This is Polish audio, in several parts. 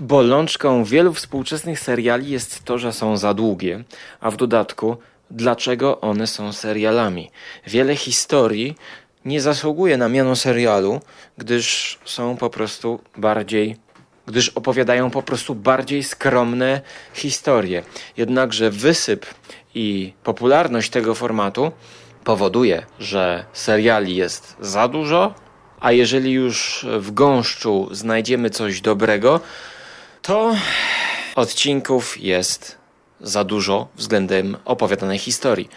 Bolączką wielu współczesnych seriali jest to, że są za długie, a w dodatku, dlaczego one są serialami. Wiele historii nie zasługuje na miano serialu, gdyż są po prostu bardziej gdyż opowiadają po prostu bardziej skromne historie. Jednakże wysyp i popularność tego formatu powoduje, że seriali jest za dużo, a jeżeli już w gąszczu znajdziemy coś dobrego, to odcinków jest za dużo względem opowiadanej historii.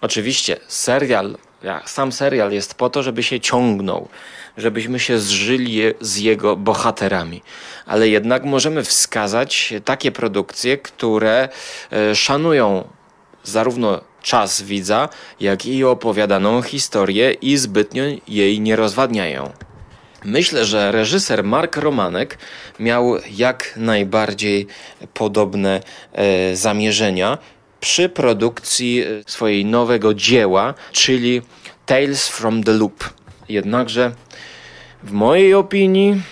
Oczywiście serial, sam serial jest po to, żeby się ciągnął, żebyśmy się zżyli z jego bohaterami. Ale jednak możemy wskazać takie produkcje, które e, szanują zarówno czas widza, jak i opowiadaną historię i zbytnio jej nie rozwadniają. Myślę, że reżyser Mark Romanek miał jak najbardziej podobne e, zamierzenia przy produkcji e, swojej nowego dzieła, czyli Tales from the Loop. Jednakże w mojej opinii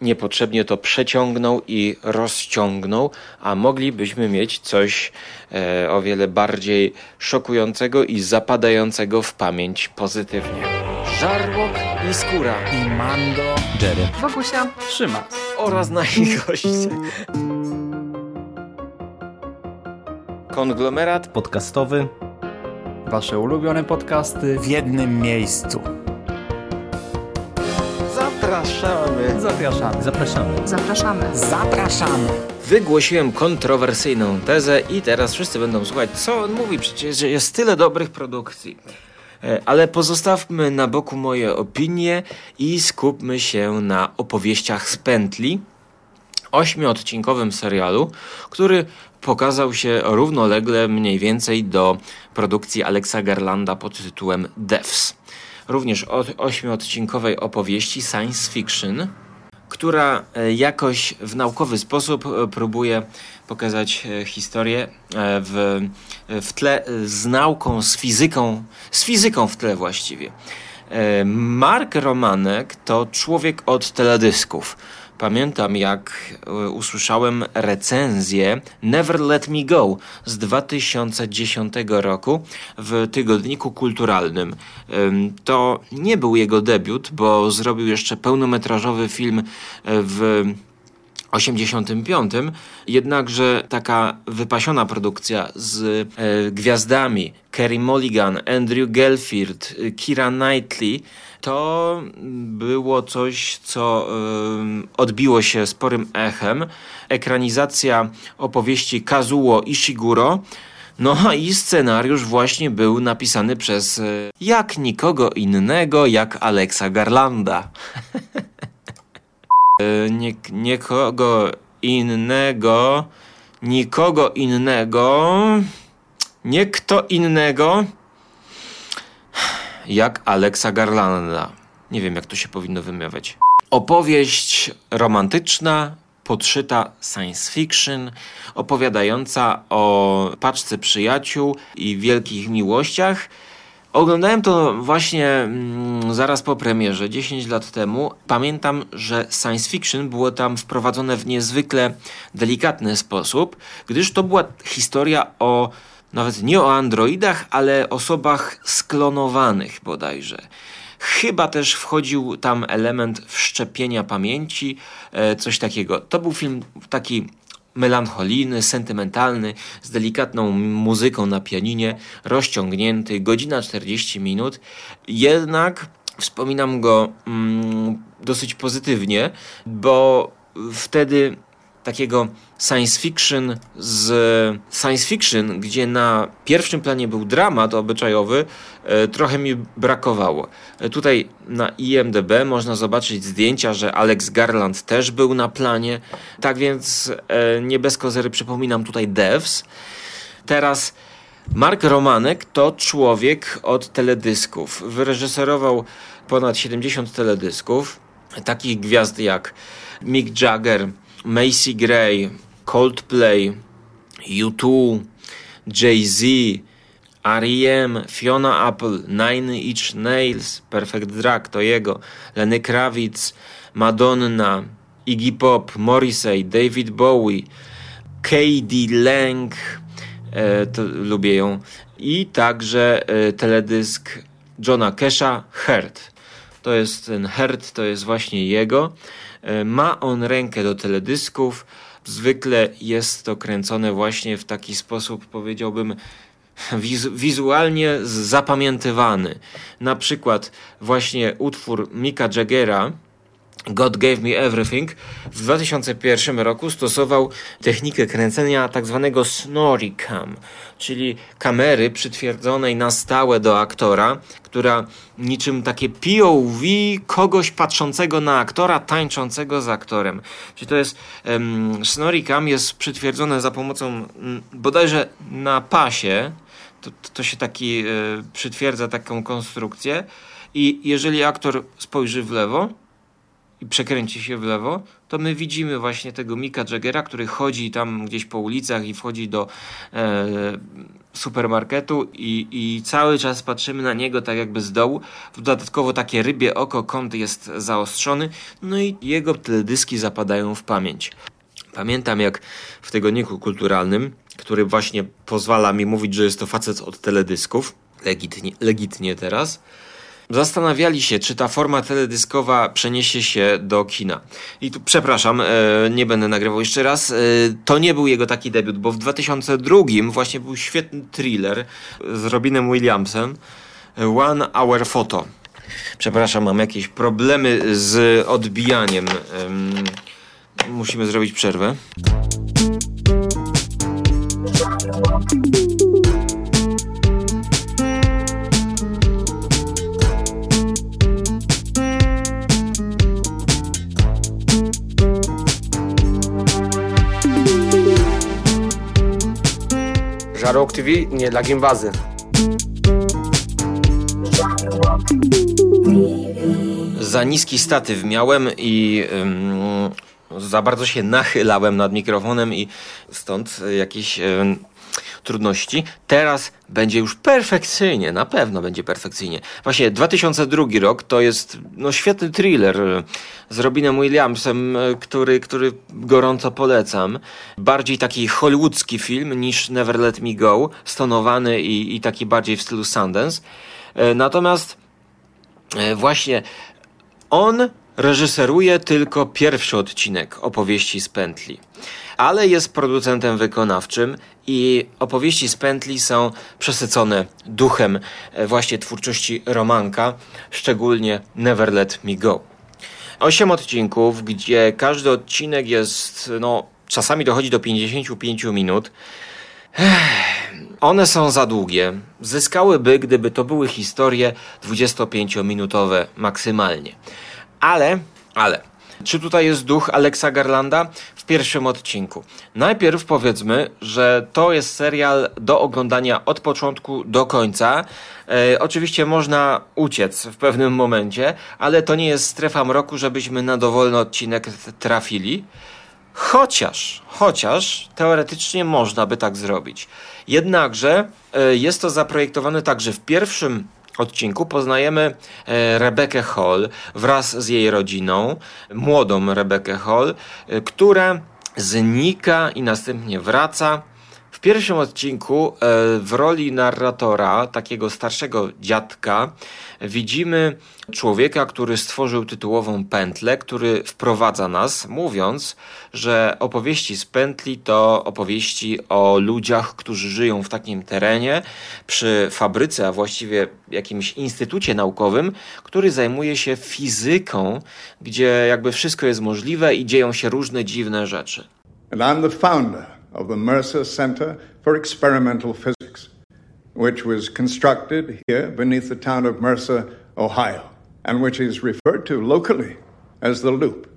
niepotrzebnie to przeciągnął i rozciągnął, a moglibyśmy mieć coś e, o wiele bardziej szokującego i zapadającego w pamięć pozytywnie. Żarłok i skóra. I Mando, Jerry, Wokusia, Szymas. oraz nasi goście. Konglomerat podcastowy. Wasze ulubione podcasty w jednym miejscu. zapraszamy. zapraszamy. Zapraszamy. Zapraszamy. Zapraszamy! Wygłosiłem kontrowersyjną tezę i teraz wszyscy będą słuchać, co on mówi, przecież jest tyle dobrych produkcji. E, Ale pozostawmy na boku moje opinie i skupmy się na opowieściach z pętli, ośmiodcinkowym serialu, który pokazał się równolegle mniej więcej do produkcji Alexa Garlanda pod tytułem Devs. Również o ośmiodcinkowej opowieści science fiction, która e, jakoś w naukowy sposób e, próbuje pokazać e, historię w, w tle z nauką, z fizyką, z fizyką w tle właściwie. Mark Romanek to człowiek od teledysków. Pamiętam, jak e, usłyszałem recenzję Never Let Me Go z 2010 roku w tygodniku kulturalnym. Ym, To nie był jego debiut, bo zrobił jeszcze pełnometrażowy film e, w 85, jednakże taka wypasiona produkcja z e, gwiazdami Kerry Mulligan, Andrew Garfield, e, Kira Knightley to było coś, co e, odbiło się sporym echem. Ekranizacja opowieści Kazuo Ishiguro. No i scenariusz właśnie był napisany przez e, jak nikogo innego jak Alexa Garlanda. E, nie, nikogo innego, nikogo innego, nie kto innego jak Alexa Garlanda. Nie wiem, jak to się powinno wymawiać. Opowieść romantyczna, podszyta science fiction, opowiadająca o paczce przyjaciół i wielkich miłościach. Oglądałem to właśnie mm, zaraz po premierze, 10 lat temu. Pamiętam, że science fiction było tam wprowadzone w niezwykle delikatny sposób, gdyż to była historia o nawet nie o androidach, ale osobach sklonowanych bodajże. Chyba też wchodził tam element wszczepienia pamięci, e, coś takiego. To był film taki melancholijny, sentymentalny, z delikatną muzyką na pianinie, rozciągnięty, godzina 40 minut. Jednak wspominam go mm, dosyć pozytywnie, bo wtedy takiego science fiction z science fiction, gdzie na pierwszym planie był dramat obyczajowy, e, trochę mi brakowało. E, Tutaj na IMDb można zobaczyć zdjęcia, że Alex Garland też był na planie. Tak więc e, nie bez kozery przypominam tutaj Devs. Teraz Mark Romanek to człowiek od teledysków. Wyreżyserował ponad 70 teledysków. Takich gwiazd jak Mick Jagger, Macy Gray, Coldplay, U2, Jay-Z, R.E.M., Fiona Apple, Nine Inch Nails, Perfect Drag to jego, Lenny Kravitz, Madonna, Iggy Pop, Morrissey, David Bowie, Katie Lang, e, to lubię ją, i także e, teledysk Johna Kesha, Hurt. To jest ten Hurt, to jest właśnie jego. E, ma on rękę do teledysków. Zwykle jest to kręcone właśnie w taki sposób, powiedziałbym, wizu wizualnie zapamiętywany. Na przykład właśnie utwór Mika Jaggera, God Gave Me Everything w 2001 roku stosował technikę kręcenia tak zwanego snoricam, czyli kamery przytwierdzonej na stałe do aktora, która niczym takie POV kogoś patrzącego na aktora, tańczącego z aktorem. Czyli to jest um, snoricam jest przytwierdzone za pomocą m, bodajże na pasie, to, to się taki y, przytwierdza taką konstrukcję i jeżeli aktor spojrzy w lewo, i przekręci się w lewo, to my widzimy właśnie tego Mika Jaggera, który chodzi tam gdzieś po ulicach i wchodzi do e, supermarketu i, i cały czas patrzymy na niego tak jakby z dołu. Dodatkowo takie rybie oko, kąt jest zaostrzony, no i jego teledyski zapadają w pamięć. Pamiętam jak w tygodniku kulturalnym, który właśnie pozwala mi mówić, że jest to facet od teledysków, legitnie, legitnie teraz, Zastanawiali się, czy ta forma teledyskowa przeniesie się do kina. I tu przepraszam, e, nie będę nagrywał jeszcze raz. E, to nie był jego taki debiut, bo w 2002 właśnie był świetny thriller z Robinem Williamsem One Hour Photo. Przepraszam, mam jakieś problemy z odbijaniem. Musimy zrobić przerwę. Żarłok TV nie dla gimbazy. Za niski statyw miałem i ym, za bardzo się nachylałem nad mikrofonem i stąd jakieś ym, trudności. Teraz będzie już perfekcyjnie, na pewno będzie perfekcyjnie. Właśnie 2002 rok to jest no, świetny thriller z Robinem Williamsem, który, który gorąco polecam. Bardziej taki hollywoodzki film niż Never Let Me Go, stonowany i, i taki bardziej w stylu Sundance. E, natomiast e, właśnie on reżyseruje tylko pierwszy odcinek opowieści z pętli, ale jest producentem wykonawczym i opowieści z pętli są przesycone duchem e, właśnie twórczości Romanka, szczególnie Never Let Me Go. Osiem odcinków, gdzie każdy odcinek jest, no, czasami dochodzi do 55 minut. One są za długie. Zyskałyby, gdyby to były historie 25-minutowe maksymalnie. Ale, ale, czy tutaj jest duch Alexa Garlanda? W pierwszym odcinku. Najpierw powiedzmy, że to jest serial do oglądania od początku do końca. E, oczywiście można uciec w pewnym momencie, ale to nie jest strefa mroku, żebyśmy na dowolny odcinek trafili. Chociaż, chociaż teoretycznie można by tak zrobić. Jednakże e, jest to zaprojektowane tak, że w pierwszym odcinku poznajemy e, Rebekę Hall wraz z jej rodziną, młodą Rebekę Hall, e, która znika i następnie wraca pierwszym odcinku e, w roli narratora, takiego starszego dziadka, widzimy człowieka, który stworzył tytułową pętlę, który wprowadza nas, mówiąc, że opowieści z pętli to opowieści o ludziach, którzy żyją w takim terenie, przy fabryce, a właściwie jakimś instytucie naukowym, który zajmuje się fizyką, gdzie jakby wszystko jest możliwe i dzieją się różne dziwne rzeczy. And I'm the founder of the Mercer Center for Experimental Physics, which was constructed here beneath the town of Mercer, Ohio, and which is referred to locally as the Loop.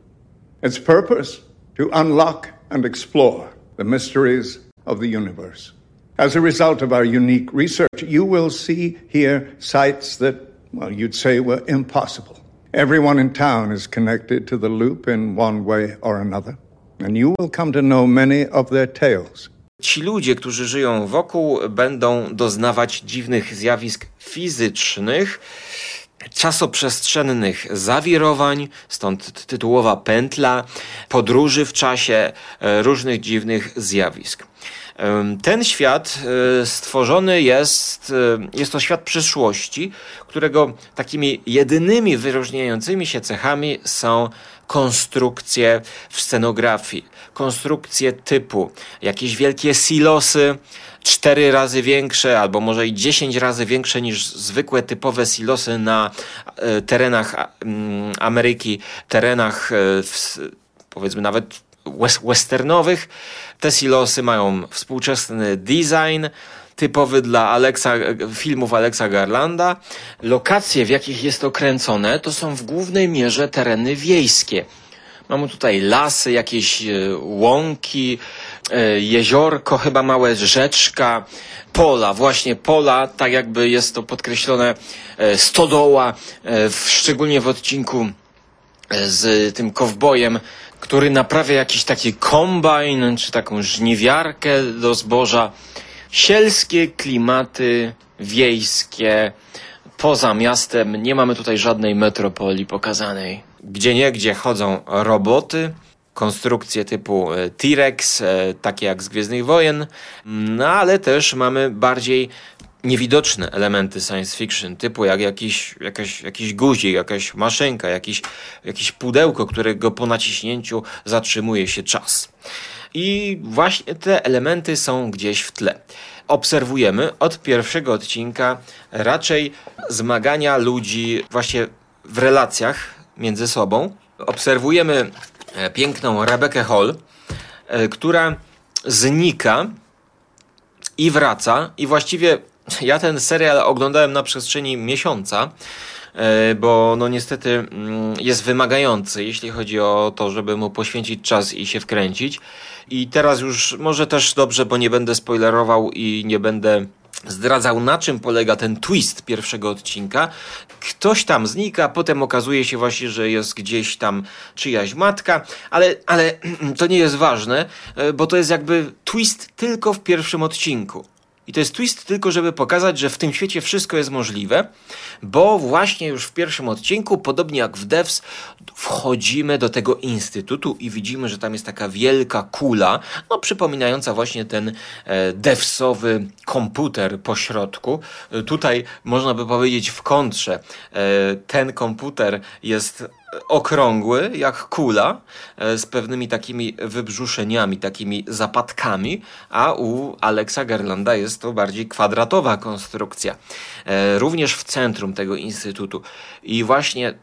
Its purpose to unlock and explore the mysteries of the universe. As a result of our unique research, you will see here sites that, well, you'd say were impossible. Everyone in town is connected to the loop in one way or another and you will come to know many of their tales. Ci ludzie, którzy żyją wokół, będą doznawać dziwnych zjawisk fizycznych. czasoprzestrzennych zawirowań, stąd tytułowa pętla, podróży w czasie, e, różnych dziwnych zjawisk. Ten świat e, stworzony jest, e, jest to świat przyszłości, którego takimi jedynymi wyróżniającymi się cechami są konstrukcje w scenografii, konstrukcje typu jakieś wielkie silosy, cztery razy większe, albo może i 10 razy większe niż zwykłe typowe silosy na e, terenach mm, Ameryki, terenach e, powiedzmy nawet wes- westernowych. Te silosy mają współczesny design, typowy dla Alexa, filmów Alexa Garlanda. Lokacje, w jakich jest to kręcone, to są w głównej mierze tereny wiejskie. Mamy tutaj lasy, jakieś e, łąki, e, jeziorko, chyba małe rzeczka, pola, właśnie pola, tak jakby jest to podkreślone, e, stodoła, szczególnie w odcinku z tym kowbojem, który naprawia jakiś taki kombajn, czy taką żniwiarkę do zboża. Sielskie klimaty, wiejskie, poza miastem, nie mamy tutaj żadnej metropolii pokazanej. Gdzie nie, gdzie chodzą roboty, konstrukcje typu e, T-Rex, e, takie jak z Gwiezdnych Wojen, no ale też mamy bardziej niewidoczne elementy science fiction, typu jak jakiś, jakaś, jakiś guzik, jakaś maszynka, jakiś, jakieś pudełko, którego po naciśnięciu zatrzymuje się czas. I właśnie te elementy są gdzieś w tle. Obserwujemy od pierwszego odcinka raczej zmagania ludzi właśnie w relacjach między sobą. Obserwujemy e, piękną Rebekę Hall, e, która znika i wraca. I właściwie ja ten serial oglądałem na przestrzeni miesiąca, bo no niestety mm, jest wymagający, jeśli chodzi o to, żeby mu poświęcić czas i się wkręcić. I teraz już może też dobrze, bo nie będę spoilerował i nie będę zdradzał na czym polega ten twist pierwszego odcinka. Ktoś tam znika, potem okazuje się właśnie, że jest gdzieś tam czyjaś matka, ale, ale to nie jest ważne, e, bo to jest jakby twist tylko w pierwszym odcinku. I to jest twist tylko, żeby pokazać, że w tym świecie wszystko jest możliwe, bo właśnie już w pierwszym odcinku, podobnie jak w Devs, wchodzimy do tego instytutu i widzimy, że tam jest taka wielka kula, no przypominająca właśnie ten e, devsowy komputer po środku. E, tutaj można by powiedzieć w kontrze, e, ten komputer jest okrągły, jak kula, e, z pewnymi takimi wybrzuszeniami, takimi zapadkami, a u Alexa Garlanda jest to bardziej kwadratowa konstrukcja. E, Również w centrum tego instytutu. I właśnie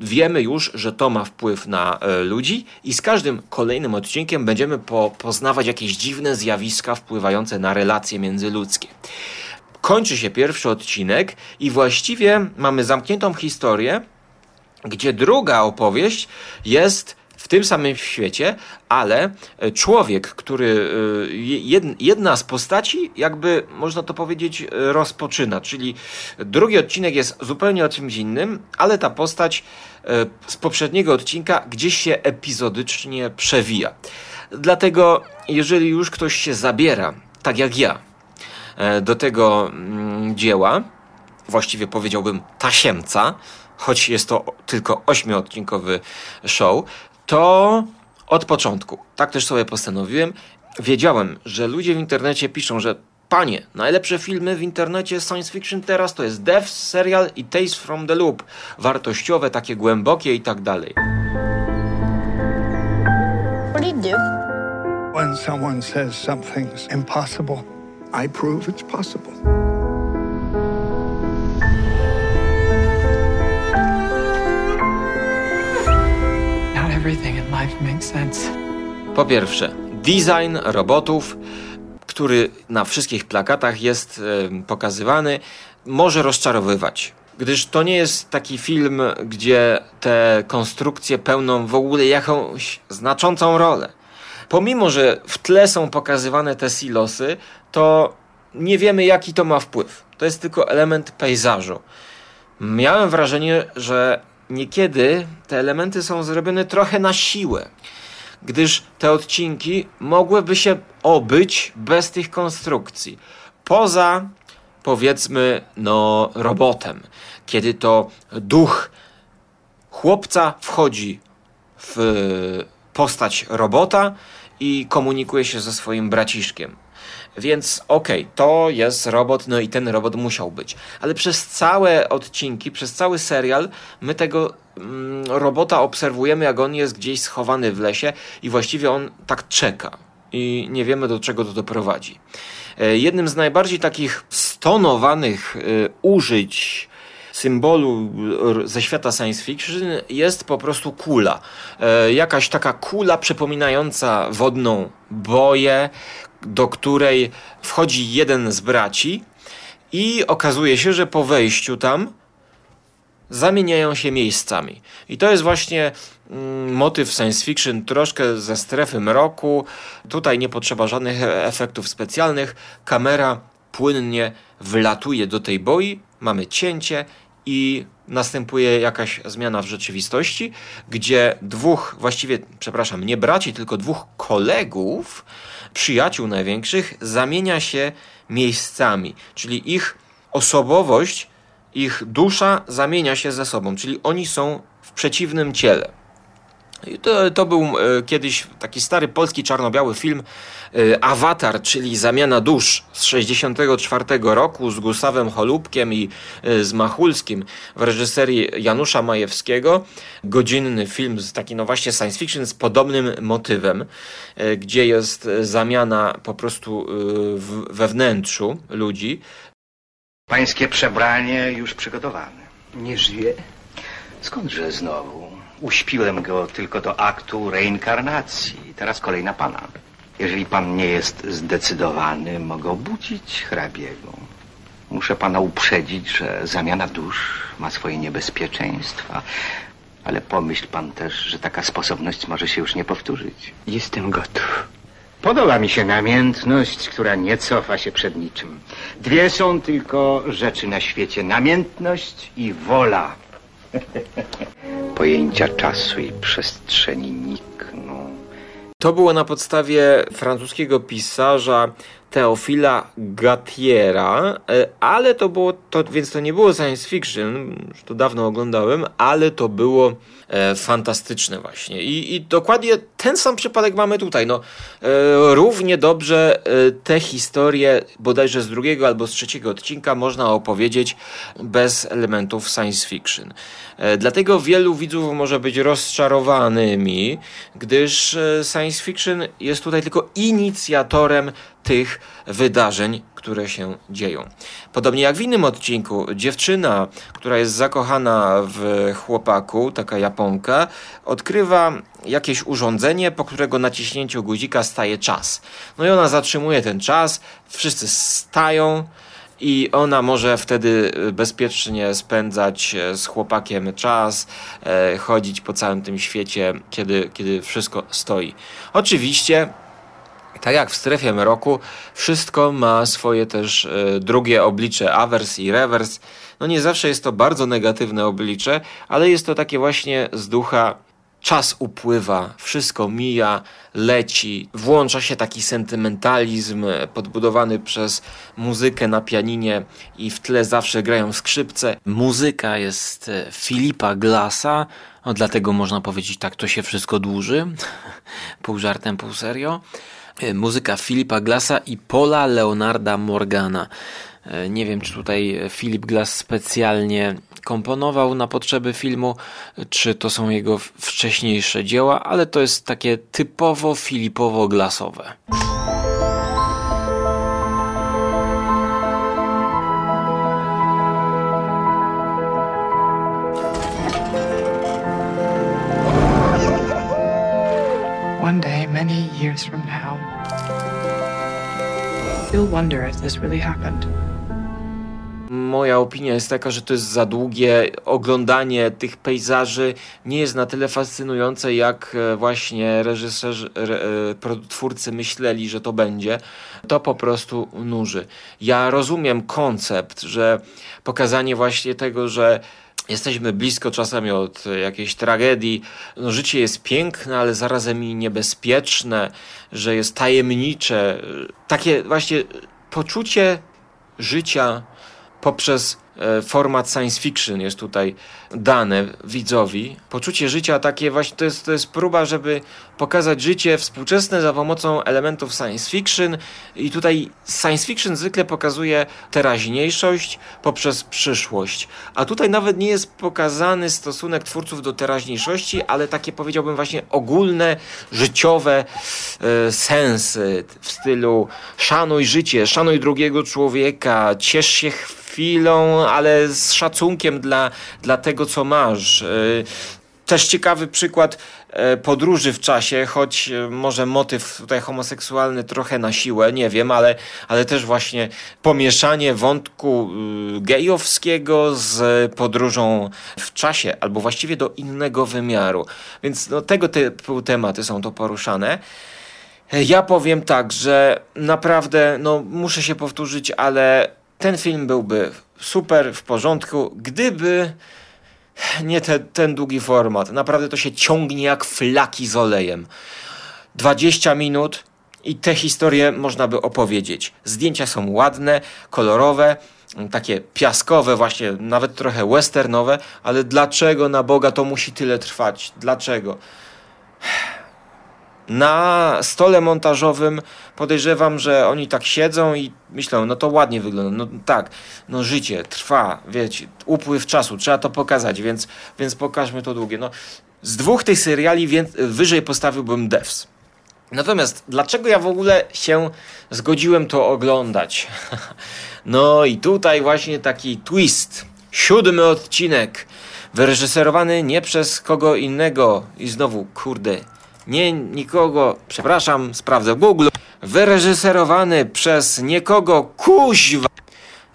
wiemy już, że to ma wpływ na e, ludzi i z każdym kolejnym odcinkiem będziemy po, poznawać jakieś dziwne zjawiska wpływające na relacje międzyludzkie. Kończy się pierwszy odcinek i właściwie mamy zamkniętą historię, gdzie druga opowieść jest w tym samym świecie, ale e, człowiek, który e, jed- jedna z postaci, jakby można to powiedzieć, rozpoczyna. Czyli drugi odcinek jest zupełnie o czymś innym, ale ta postać e, z poprzedniego odcinka gdzieś się epizodycznie przewija. Dlatego, jeżeli już ktoś się zabiera, tak jak ja, do tego mm, dzieła, właściwie powiedziałbym tasiemca, choć jest to tylko ośmiodcinkowy show, to od początku, tak też sobie postanowiłem, wiedziałem, że ludzie w internecie piszą, że panie, najlepsze filmy w internecie science fiction teraz to jest Death, serial i Tales from the Loop, wartościowe, takie głębokie i tak dalej. What do you do? When someone says something's impossible, I prove it's possible. Po pierwsze, design robotów, który na wszystkich plakatach jest em, pokazywany, może rozczarowywać. Gdyż to nie jest taki film, gdzie te konstrukcje pełną w ogóle jakąś znaczącą rolę. Pomimo, że w tle są pokazywane te silosy, to nie wiemy, jaki to ma wpływ. To jest tylko element pejzażu. Miałem wrażenie, że niekiedy te elementy są zrobione trochę na siłę, gdyż te odcinki mogłyby się obyć bez tych konstrukcji. Poza powiedzmy, no, robotem. Kiedy to duch chłopca wchodzi w postać robota i komunikuje się ze swoim braciszkiem. Więc okej, okay, to jest robot, no i ten robot musiał być. Ale przez całe odcinki, przez cały serial, my tego mm, robota obserwujemy, jak on jest gdzieś schowany w lesie i właściwie on tak czeka. I nie wiemy, do czego to doprowadzi. E, jednym z najbardziej takich stonowanych e, użyć symbolu ze świata science fiction jest po prostu kula. E, jakaś taka kula przypominająca wodną boję, do której wchodzi jeden z braci i okazuje się, że po wejściu tam zamieniają się miejscami. I to jest właśnie mm, motyw science fiction troszkę ze strefy mroku. Tutaj nie potrzeba żadnych efektów specjalnych. Kamera płynnie wlatuje do tej boi, mamy cięcie i następuje jakaś zmiana w rzeczywistości, gdzie dwóch, właściwie, przepraszam, nie braci, tylko dwóch kolegów, przyjaciół największych, zamienia się miejscami, czyli ich osobowość, ich dusza zamienia się ze sobą, czyli oni są w przeciwnym ciele. To, to był e, kiedyś taki stary polski czarno-biały film e, Awatar, czyli Zamiana Dusz z 64 roku z Gustawem Holubkiem i e, z Machulskim w reżyserii Janusza Majewskiego. Godzinny film, taki no właśnie science fiction z podobnym motywem, gdzie jest zamiana po prostu we wnętrzu ludzi. Pańskie przebranie już przygotowane. Nie żyje? Skądże znowu? Uśpiłem go tylko do aktu reinkarnacji. Teraz kolej na pana. Jeżeli pan nie jest zdecydowany, mogę obudzić hrabiego. Muszę pana uprzedzić, że zamiana dusz ma swoje niebezpieczeństwa. Ale pomyśl pan też, że taka sposobność może się już nie powtórzyć. Jestem gotów. Podoba mi się namiętność, która nie cofa się przed niczym. Dwie są tylko rzeczy na świecie. Namiętność i wola. Pojęcia czasu i przestrzeni nikną. To było na podstawie francuskiego pisarza Teofila Gatiera, e, ale to było, to, więc to nie było science fiction, już to dawno oglądałem, ale to było fantastyczne właśnie. I, I, dokładnie ten sam przypadek mamy tutaj. No, e, równie dobrze e, te historie, bodajże z drugiego albo z trzeciego odcinka, można opowiedzieć bez elementów science fiction. E, dlatego wielu widzów może być rozczarowanymi, gdyż e, science fiction jest tutaj tylko inicjatorem tych wydarzeń, które się dzieją. Podobnie jak w innym odcinku, dziewczyna, która jest zakochana w chłopaku, taka Japonka, odkrywa jakieś urządzenie, po którego naciśnięciu guzika staje czas. No i ona zatrzymuje ten czas, wszyscy stają i ona może wtedy bezpiecznie spędzać z chłopakiem czas, e, chodzić po całym tym świecie, kiedy, kiedy wszystko stoi. Oczywiście tak jak w strefie mroku, wszystko ma swoje też e, drugie oblicze, awers i rewers. No nie zawsze jest to bardzo negatywne oblicze, ale jest to takie właśnie z ducha czas upływa, wszystko mija, leci, włącza się taki sentymentalizm podbudowany przez muzykę na pianinie i w tle zawsze grają skrzypce. Muzyka jest e, Filipa Glasa, no dlatego można powiedzieć tak, to się wszystko dłuży, pół żartem, pół serio. E, muzyka Filipa Glassa i Paula Leonarda Morgana. E, nie wiem, czy tutaj Philip Glass specjalnie komponował na potrzeby filmu, czy to są jego wcześniejsze dzieła, ale to jest takie typowo Filipowo-glasowe. One day, many years from now, really. Moja opinia jest taka, że to jest za długie. Oglądanie tych pejzaży nie jest na tyle fascynujące, jak e, właśnie reżyserzy, re, e, twórcy myśleli, że to będzie. To po prostu nuży. Ja rozumiem koncept, że pokazanie właśnie tego, że Jesteśmy blisko czasami od jakiejś tragedii. No, życie jest piękne, ale zarazem i niebezpieczne, że jest tajemnicze. Takie właśnie poczucie życia poprzez e, format science fiction jest tutaj dane widzowi. Poczucie życia takie właśnie to jest, to jest próba, żeby pokazać życie współczesne za pomocą elementów science fiction i tutaj science fiction zwykle pokazuje teraźniejszość poprzez przyszłość. A tutaj nawet nie jest pokazany stosunek twórców do teraźniejszości, ale takie powiedziałbym właśnie ogólne, życiowe e, sensy w stylu szanuj życie, szanuj drugiego człowieka, ciesz się chwilą, ale z szacunkiem dla, dla tego, co masz. E, też ciekawy przykład e, podróży w czasie, choć e, może motyw tutaj homoseksualny trochę na siłę, nie wiem, ale, ale też właśnie pomieszanie wątku y, gejowskiego z podróżą w czasie, albo właściwie do innego wymiaru. Więc no, tego typu tematy są to poruszane. Ja powiem tak, że naprawdę, no muszę się powtórzyć, ale ten film byłby super, w porządku, gdyby nie te, ten długi format. Naprawdę to się ciągnie jak flaki z olejem. 20 minut i te historie można by opowiedzieć. Zdjęcia są ładne, kolorowe, takie piaskowe, właśnie nawet trochę westernowe, ale dlaczego na Boga to musi tyle trwać? Dlaczego? Na stole montażowym podejrzewam, że oni tak siedzą i myślą, no to ładnie wygląda, no tak, no życie trwa, wiecie, upływ czasu, trzeba to pokazać, więc, więc pokażmy to długie. No, z dwóch tych seriali wyżej postawiłbym Devs. Natomiast dlaczego ja w ogóle się zgodziłem to oglądać? No i tutaj właśnie taki twist. Siódmy odcinek. Wyreżyserowany nie przez kogo innego. I znowu, kurde, nie nikogo, przepraszam, sprawdzę Google. Wyreżyserowany przez nikogo, kuźwa.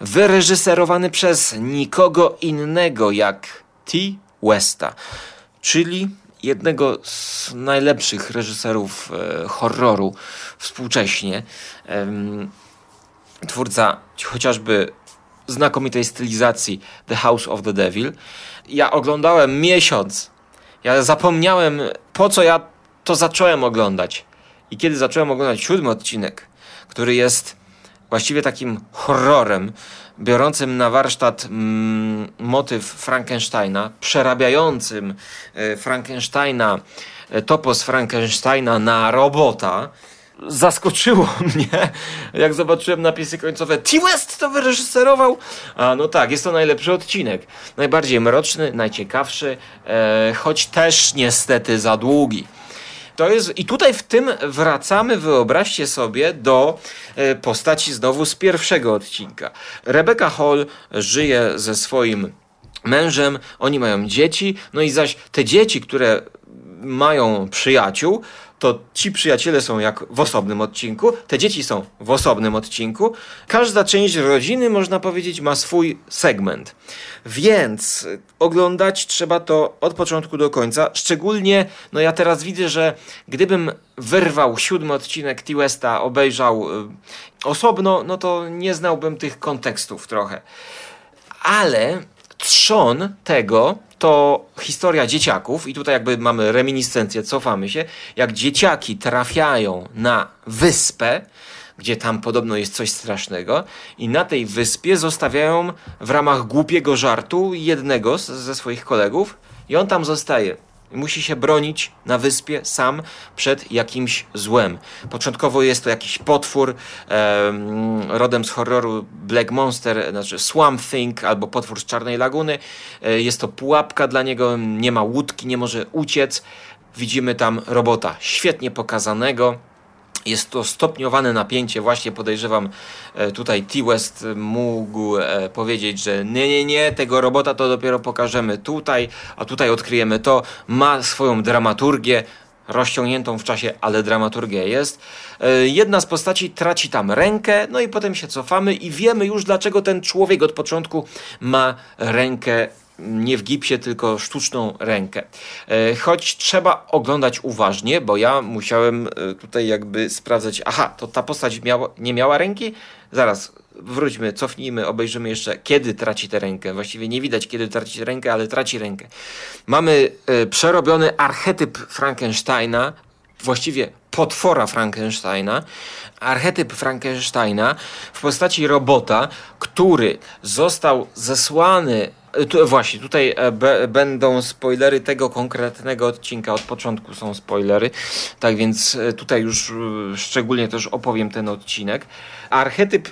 Wyreżyserowany przez nikogo innego jak T. Westa, czyli jednego z najlepszych reżyserów e, horroru współcześnie. Em, twórca chociażby znakomitej stylizacji The House of the Devil. Ja oglądałem miesiąc. Ja zapomniałem, po co ja to zacząłem oglądać. I kiedy zacząłem oglądać siódmy odcinek, który jest właściwie takim horrorem, biorącym na warsztat mm, motyw Frankensteina, przerabiającym e, Frankensteina, e, topos Frankensteina na robota, zaskoczyło mnie, jak zobaczyłem napisy końcowe. T-West to wyreżyserował. A no tak, jest to najlepszy odcinek. Najbardziej mroczny, najciekawszy, e, choć też niestety za długi. To jest, I tutaj w tym wracamy, wyobraźcie sobie, do e, postaci znowu z pierwszego odcinka. Rebecca Hall żyje ze swoim mężem, oni mają dzieci, no i zaś te dzieci, które mają przyjaciół, to ci przyjaciele są jak w osobnym odcinku, te dzieci są w osobnym odcinku. Każda część rodziny, można powiedzieć, ma swój segment. Więc oglądać trzeba to od początku do końca. Szczególnie, no ja teraz widzę, że gdybym wyrwał siódmy odcinek T-Westa, obejrzał y, osobno, no to nie znałbym tych kontekstów trochę. Ale trzon tego to historia dzieciaków, i tutaj jakby mamy reminiscencję, cofamy się, jak dzieciaki trafiają na wyspę, gdzie tam podobno jest coś strasznego, i na tej wyspie zostawiają w ramach głupiego żartu jednego z, ze swoich kolegów, i on tam zostaje. Musi się bronić na wyspie sam przed jakimś złem. Początkowo jest to jakiś potwór em, rodem z horroru Black Monster, znaczy Swamp Thing albo potwór z Czarnej Laguny. E, Jest to pułapka dla niego, nie ma łódki, nie może uciec. Widzimy tam robota świetnie pokazanego. Jest to stopniowane napięcie, właśnie podejrzewam e, tutaj T-West mógł e, powiedzieć, że nie, nie, nie, tego robota to dopiero pokażemy tutaj, a tutaj odkryjemy to. Ma swoją dramaturgię, rozciągniętą w czasie, ale dramaturgia jest. E, Jedna z postaci traci tam rękę, no i potem się cofamy i wiemy już dlaczego ten człowiek od początku ma rękę nie w gipsie, tylko sztuczną rękę. E, Choć trzeba oglądać uważnie, bo ja musiałem e, tutaj jakby sprawdzać, aha, to ta postać nie miała ręki? Zaraz, wróćmy, cofnijmy, obejrzymy jeszcze, kiedy traci tę rękę. Właściwie nie widać, kiedy traci rękę, ale traci rękę. Mamy e, przerobiony archetyp Frankensteina, właściwie potwora Frankensteina, archetyp Frankensteina w postaci robota, który został zesłany. Tu, właśnie, tutaj e, be, będą spoilery tego konkretnego odcinka. Od początku są spoilery, tak więc e, tutaj już e, szczególnie też opowiem ten odcinek. Archetyp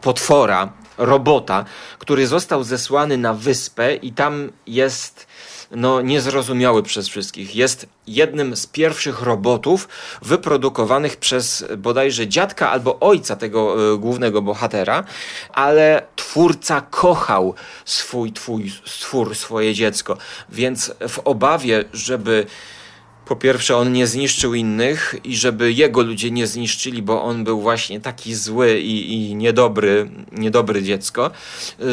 potwora, robota, który został zesłany na wyspę i tam jest no, niezrozumiały przez wszystkich. Jest jednym z pierwszych robotów wyprodukowanych przez bodajże dziadka albo ojca tego y, głównego bohatera, ale twórca kochał swój twój stwór, swoje dziecko, więc w obawie, żeby po pierwsze, on nie zniszczył innych i żeby jego ludzie nie zniszczyli, bo on był właśnie taki zły i, i niedobry, niedobry dziecko,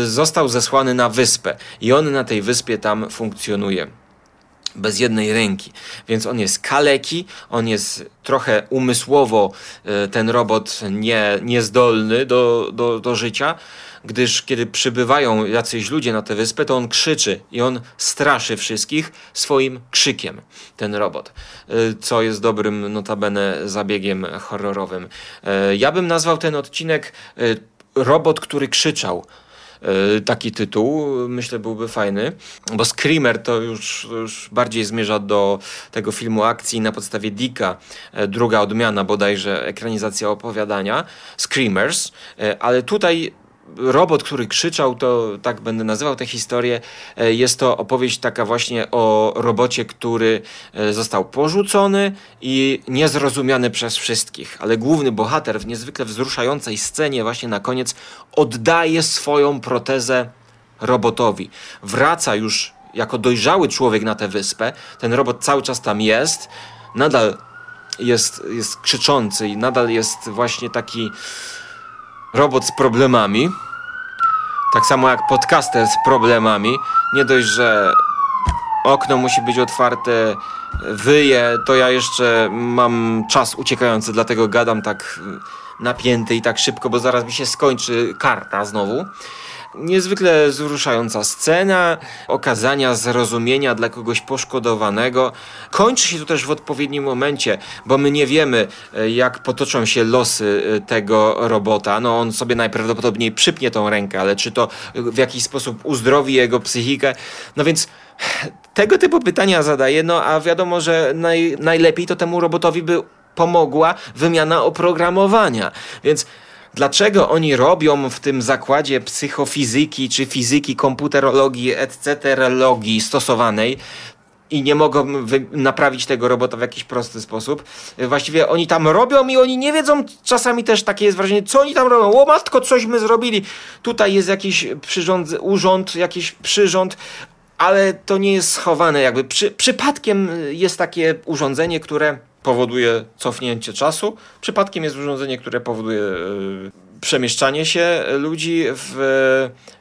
został zesłany na wyspę i on na tej wyspie tam funkcjonuje bez jednej ręki. Więc on jest kaleki, on jest trochę umysłowo e, ten robot nie, niezdolny do, do, do życia, gdyż kiedy przybywają jacyś ludzie na tę wyspę, to on krzyczy i on straszy wszystkich swoim krzykiem, ten robot, e, co jest dobrym notabene zabiegiem horrorowym. E, ja bym nazwał ten odcinek robot, który krzyczał. E, taki tytuł, myślę byłby fajny, bo Screamer to już, już bardziej zmierza do tego filmu akcji na podstawie Dicka, e, druga odmiana bodajże, ekranizacja opowiadania, Screamers, e, ale tutaj robot, który krzyczał, to tak będę nazywał tę historię. E, jest to opowieść taka właśnie o robocie, który e, został porzucony i niezrozumiany przez wszystkich. Ale główny bohater w niezwykle wzruszającej scenie właśnie na koniec oddaje swoją protezę robotowi. Wraca już jako dojrzały człowiek na tę wyspę. Ten robot cały czas tam jest. Nadal jest, jest krzyczący i nadal jest właśnie taki robot z problemami. Tak samo jak podcaster z problemami. Nie dość, że okno musi być otwarte, wyje, to ja jeszcze mam czas uciekający, dlatego gadam tak napięty i tak szybko, bo zaraz mi się skończy karta znowu. Niezwykle wzruszająca scena, okazania zrozumienia dla kogoś poszkodowanego. Kończy się to też w odpowiednim momencie, bo my nie wiemy, e, jak potoczą się losy e, tego robota. No on sobie najprawdopodobniej przypnie tą rękę, ale czy to w jakiś sposób uzdrowi jego psychikę? No więc tego typu pytania zadaję, no a wiadomo, że naj, najlepiej to temu robotowi by pomogła wymiana oprogramowania. Więc dlaczego oni robią w tym zakładzie psychofizyki czy fizyki, komputerologii, etc. stosowanej i nie mogą naprawić tego robota w jakiś prosty sposób. Właściwie oni tam robią i oni nie wiedzą, czasami też takie jest wrażenie, co oni tam robią. O matko, coś my zrobili. Tutaj jest jakiś przyrząd, urząd, jakiś przyrząd, ale to nie jest schowane jakby. Przy, przypadkiem jest takie urządzenie, które powoduje cofnięcie czasu. Przypadkiem jest urządzenie, które powoduje yy, przemieszczanie się ludzi w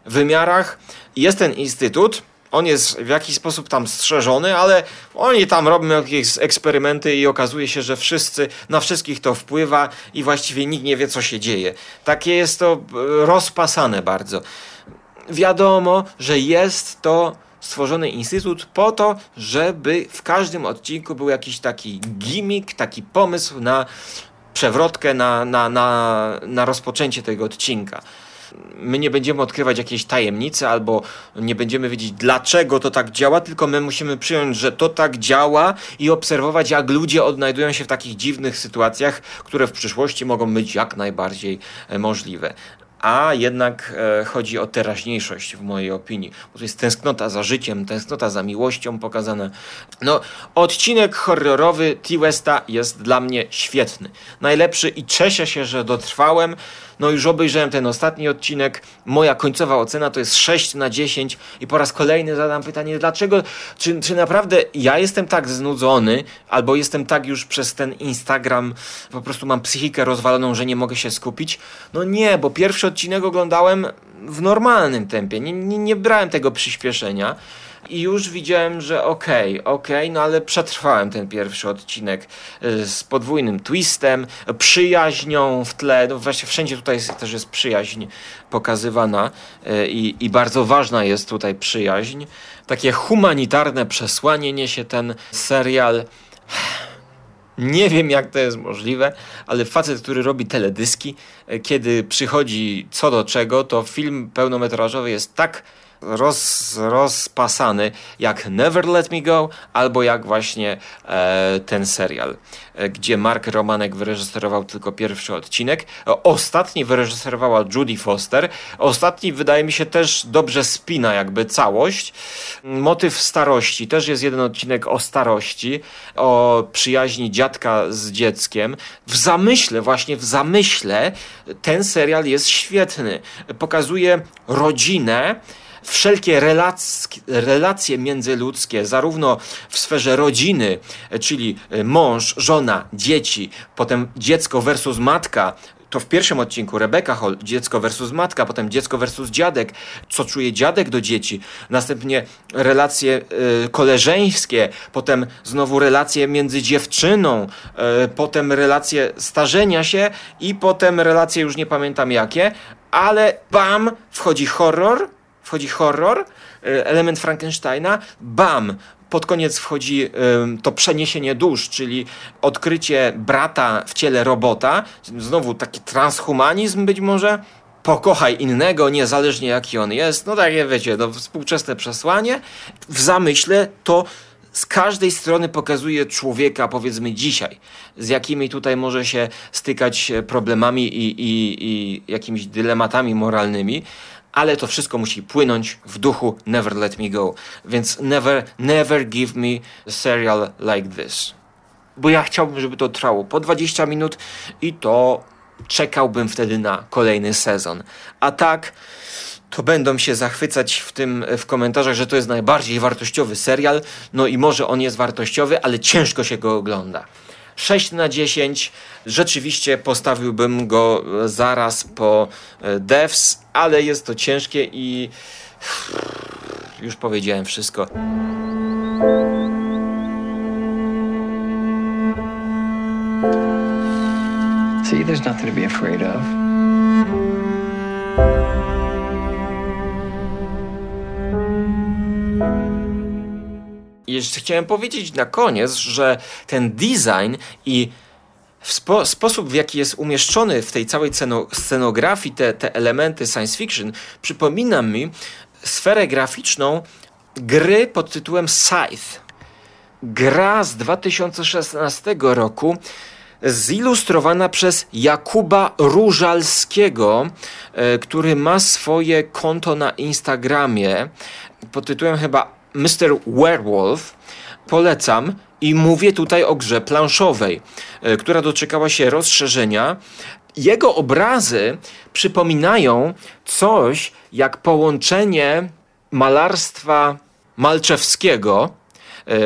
yy, wymiarach. Jest ten instytut, on jest w jakiś sposób tam strzeżony, ale oni tam robią jakieś eksperymenty i okazuje się, że wszyscy, na wszystkich to wpływa i właściwie nikt nie wie, co się dzieje. Takie jest to e, rozpasane bardzo. Wiadomo, że jest to stworzony instytut po to, żeby w każdym odcinku był jakiś taki gimmick, taki pomysł na przewrotkę, na, na, na, na rozpoczęcie tego odcinka. My nie będziemy odkrywać jakiejś tajemnicy albo nie będziemy wiedzieć dlaczego to tak działa, tylko my musimy przyjąć, że to tak działa i obserwować jak ludzie odnajdują się w takich dziwnych sytuacjach, które w przyszłości mogą być jak najbardziej e, możliwe a jednak e, chodzi o teraźniejszość w mojej opinii, bo to jest tęsknota za życiem, tęsknota za miłością pokazane. No, odcinek horrorowy T-Westa jest dla mnie świetny, najlepszy i cieszę się, że dotrwałem. No już obejrzałem ten ostatni odcinek. Moja końcowa ocena to jest 6 na 10 i po raz kolejny zadam pytanie, dlaczego, czy, czy naprawdę ja jestem tak znudzony, albo jestem tak już przez ten Instagram, po prostu mam psychikę rozwaloną, że nie mogę się skupić? No nie, bo pierwszy odcinek oglądałem w normalnym tempie, nie, nie, nie brałem tego przyspieszenia i już widziałem, że okej, okay, okej, okay, no ale przetrwałem ten pierwszy odcinek y, z podwójnym twistem, przyjaźnią w tle, no właśnie wszędzie tutaj też jest przyjaźń pokazywana y, i, i bardzo ważna jest tutaj przyjaźń. Takie humanitarne przesłanie niesie ten serial. Nie wiem, jak to jest możliwe, ale facet, który robi teledyski, e, kiedy przychodzi co do czego, to film pełnometrażowy jest tak roz, rozpasany jak Never Let Me Go albo jak właśnie e, ten serial, e, gdzie Mark Romanek wyreżyserował tylko pierwszy odcinek. E, Ostatni wyreżyserowała Judy Foster. Ostatni wydaje mi się też dobrze spina jakby całość. Motyw starości. Też jest jeden odcinek o starości, o przyjaźni dziadka z dzieckiem. W zamyśle, właśnie w zamyśle ten serial jest świetny. Pokazuje rodzinę, wszelkie relacje, relacje międzyludzkie, zarówno w sferze rodziny, czyli mąż, żona, dzieci, potem dziecko versus matka, to w pierwszym odcinku Rebeka Hall, dziecko versus matka, potem dziecko versus dziadek, co czuje dziadek do dzieci, następnie relacje y, koleżeńskie, potem znowu relacje między dziewczyną, y, potem relacje starzenia się i potem relacje już nie pamiętam jakie, ale bam, wchodzi horror, wchodzi horror, y, element Frankensteina, bam, pod koniec wchodzi to przeniesienie dusz, czyli odkrycie brata w ciele robota, znowu taki transhumanizm być może, pokochaj innego, niezależnie jaki on jest, no takie wiecie, no, współczesne przesłanie, w zamyśle to z każdej strony pokazuje człowieka, powiedzmy dzisiaj, z jakimi tutaj może się stykać problemami i, i, i jakimiś dylematami moralnymi, ale to wszystko musi płynąć w duchu Never Let Me Go. Więc never, never give me a serial like this. Bo ja chciałbym, żeby to trwało po 20 minut i to czekałbym wtedy na kolejny sezon. A tak to będą się zachwycać w tym w komentarzach, że to jest najbardziej wartościowy serial. No i może on jest wartościowy, ale ciężko się go ogląda. 6 na 10. Rzeczywiście postawiłbym go zaraz po e, Devs, ale jest to ciężkie i już powiedziałem wszystko. See, there's nothing to be afraid of. Jeszcze chciałem powiedzieć na koniec, że ten design i spo, sposób, w jaki jest umieszczony w tej całej scenografii te, te elementy science fiction, przypomina mi sferę graficzną gry pod tytułem Scythe. Gra z 2016 roku zilustrowana przez Jakuba Różalskiego, e, który ma swoje konto na Instagramie pod tytułem chyba Mr. Werewolf. Polecam i mówię tutaj o grze planszowej, e, która doczekała się rozszerzenia. Jego obrazy przypominają coś jak połączenie malarstwa Malczewskiego, e,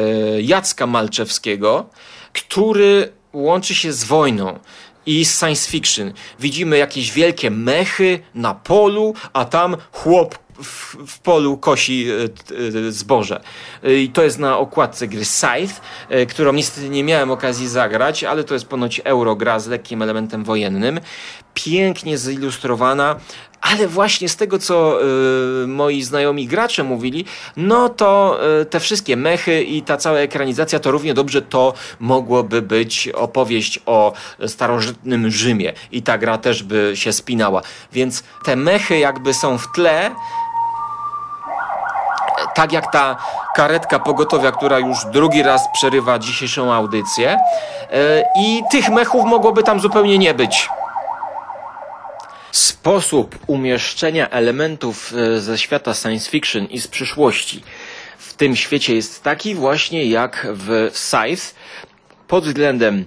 Jacka Malczewskiego, który łączy się z wojną i science fiction. Widzimy jakieś wielkie mechy na polu, a tam chłop w, w, polu kosi e, e, zboże. E, I to jest na okładce gry Scythe, którą niestety nie miałem okazji zagrać, ale to jest ponoć eurogra z lekkim elementem wojennym. Pięknie zilustrowana, ale właśnie z tego, co y, moi znajomi gracze mówili, no to y, te wszystkie mechy i ta cała ekranizacja, to równie dobrze to mogłoby być opowieść o starożytnym Rzymie i ta gra też by się spinała. Więc te mechy jakby są w tle, tak jak ta karetka pogotowia, która już drugi raz przerywa dzisiejszą audycję. E, I tych mechów mogłoby tam zupełnie nie być. Sposób umieszczenia elementów e, ze świata science fiction i z przyszłości w tym świecie jest taki właśnie jak w Scythe pod względem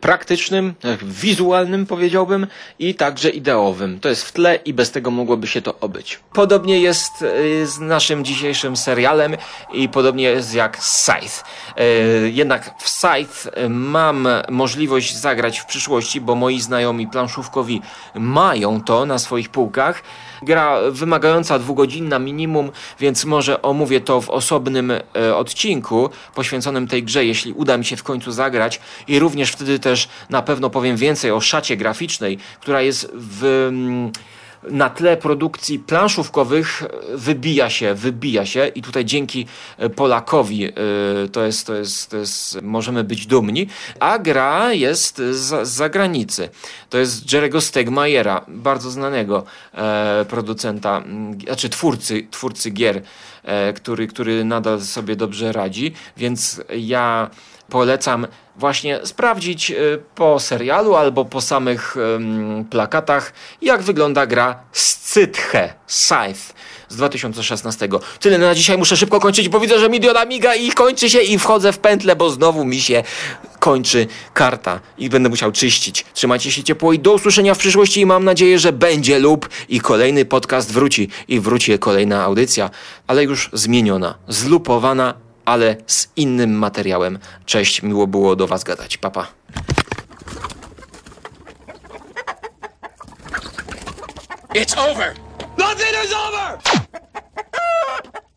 praktycznym, y, wizualnym powiedziałbym i także ideowym. To jest w tle i bez tego mogłoby się to obyć. Podobnie jest y, z naszym dzisiejszym serialem i podobnie jest jak Scythe. Jednak w Scythe mam możliwość zagrać w przyszłości, bo moi znajomi planszówkowi mają to na swoich półkach. Gra wymagająca dwugodzinna minimum, więc może omówię to w osobnym odcinku poświęconym tej grze, jeśli uda mi się w końcu zagrać. I również wtedy też na pewno powiem więcej o szacie graficznej, która jest w, mm, na tle produkcji planszówkowych e, wybija się, wybija się i tutaj dzięki e, Polakowi e, to jest, to jest, to jest możemy być dumni, a gra jest z, zagranicy. To jest Jerego Stegmajera, bardzo znanego producenta, m, znaczy twórcy, twórcy gier, który, który nadal sobie dobrze radzi, więc ja polecam właśnie sprawdzić y, po serialu albo po samych plakatach, jak wygląda gra Scythe, Scythe z 2016. Tyle na dzisiaj, muszę szybko kończyć, bo widzę, że miliona miga i kończy się i wchodzę w pętlę, bo znowu mi się kończy karta i będę musiał czyścić. Trzymajcie się ciepło i do usłyszenia w przyszłości i mam nadzieję, że będzie lub i kolejny podcast wróci i wróci kolejna audycja, ale już zmieniona, zlupowana, ale z innym materiałem. Cześć, miło było do Was gadać. Papa. Pa. It's over! Nothing is over!